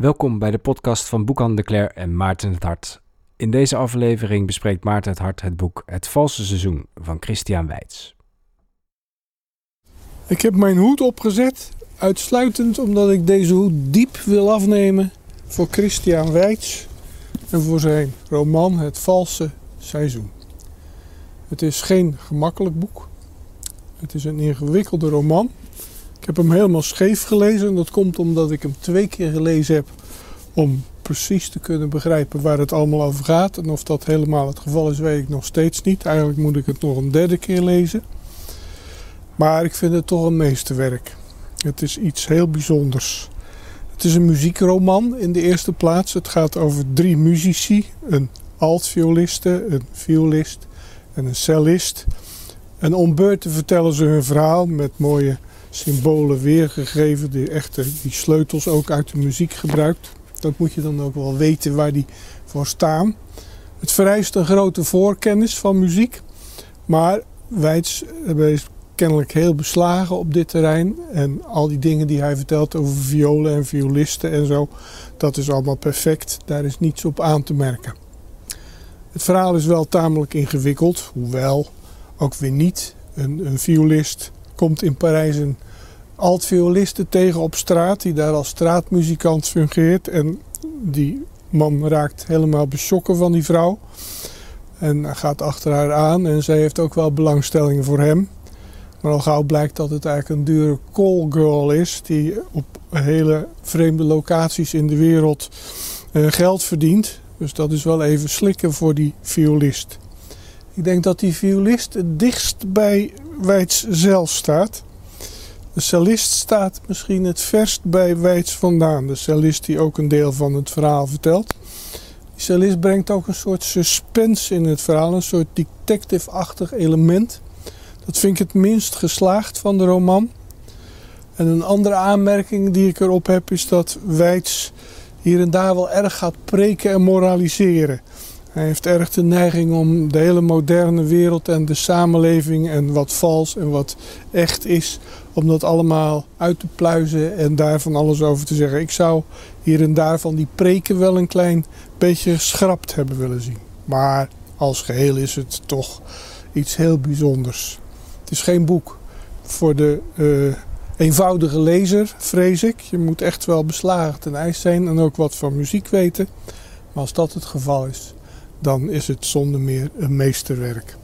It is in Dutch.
Welkom bij de podcast van Boekhandel de en Maarten het Hart. In deze aflevering bespreekt Maarten het Hart het boek Het Valse Seizoen van Christian Weitz. Ik heb mijn hoed opgezet, uitsluitend omdat ik deze hoed diep wil afnemen voor Christian Weitz en voor zijn roman Het Valse Seizoen. Het is geen gemakkelijk boek. Het is een ingewikkelde roman. Ik heb hem helemaal scheef gelezen en dat komt omdat ik hem twee keer gelezen heb om precies te kunnen begrijpen waar het allemaal over gaat. En of dat helemaal het geval is, weet ik nog steeds niet. Eigenlijk moet ik het nog een derde keer lezen. Maar ik vind het toch een meesterwerk. Het is iets heel bijzonders. Het is een muziekroman in de eerste plaats. Het gaat over drie muzici: een altvioliste, een violist en een cellist. En om beurten vertellen ze hun verhaal met mooie symbolen weergegeven, die, echte, die sleutels ook uit de muziek gebruikt. Dat moet je dan ook wel weten waar die voor staan. Het vereist een grote voorkennis van muziek, maar Weitz is kennelijk heel beslagen op dit terrein. En al die dingen die hij vertelt over violen en violisten en zo, dat is allemaal perfect. Daar is niets op aan te merken. Het verhaal is wel tamelijk ingewikkeld, hoewel ook weer niet. Een, een violist komt in Parijs een alt-violiste tegen op straat, die daar als straatmuzikant fungeert. En die man raakt helemaal beschokken van die vrouw. En gaat achter haar aan en zij heeft ook wel belangstelling voor hem. Maar al gauw blijkt dat het eigenlijk een dure call girl is die op hele vreemde locaties in de wereld uh, geld verdient. Dus dat is wel even slikken voor die violist. Ik denk dat die violist het dichtst bij Weitz zelf staat. De cellist staat misschien het verst bij Weitz vandaan. De cellist die ook een deel van het verhaal vertelt. Die cellist brengt ook een soort suspense in het verhaal, een soort detective-achtig element. Dat vind ik het minst geslaagd van de roman. En een andere aanmerking die ik erop heb is dat Weitz hier en daar wel erg gaat preken en moraliseren. Hij heeft erg de neiging om de hele moderne wereld en de samenleving en wat vals en wat echt is, om dat allemaal uit te pluizen en daar van alles over te zeggen. Ik zou hier en daar van die preken wel een klein beetje geschrapt hebben willen zien. Maar als geheel is het toch iets heel bijzonders. Het is geen boek voor de uh, eenvoudige lezer, vrees ik. Je moet echt wel beslagen ten ijs zijn en ook wat van muziek weten. Maar als dat het geval is, dan is het zonder meer een meesterwerk.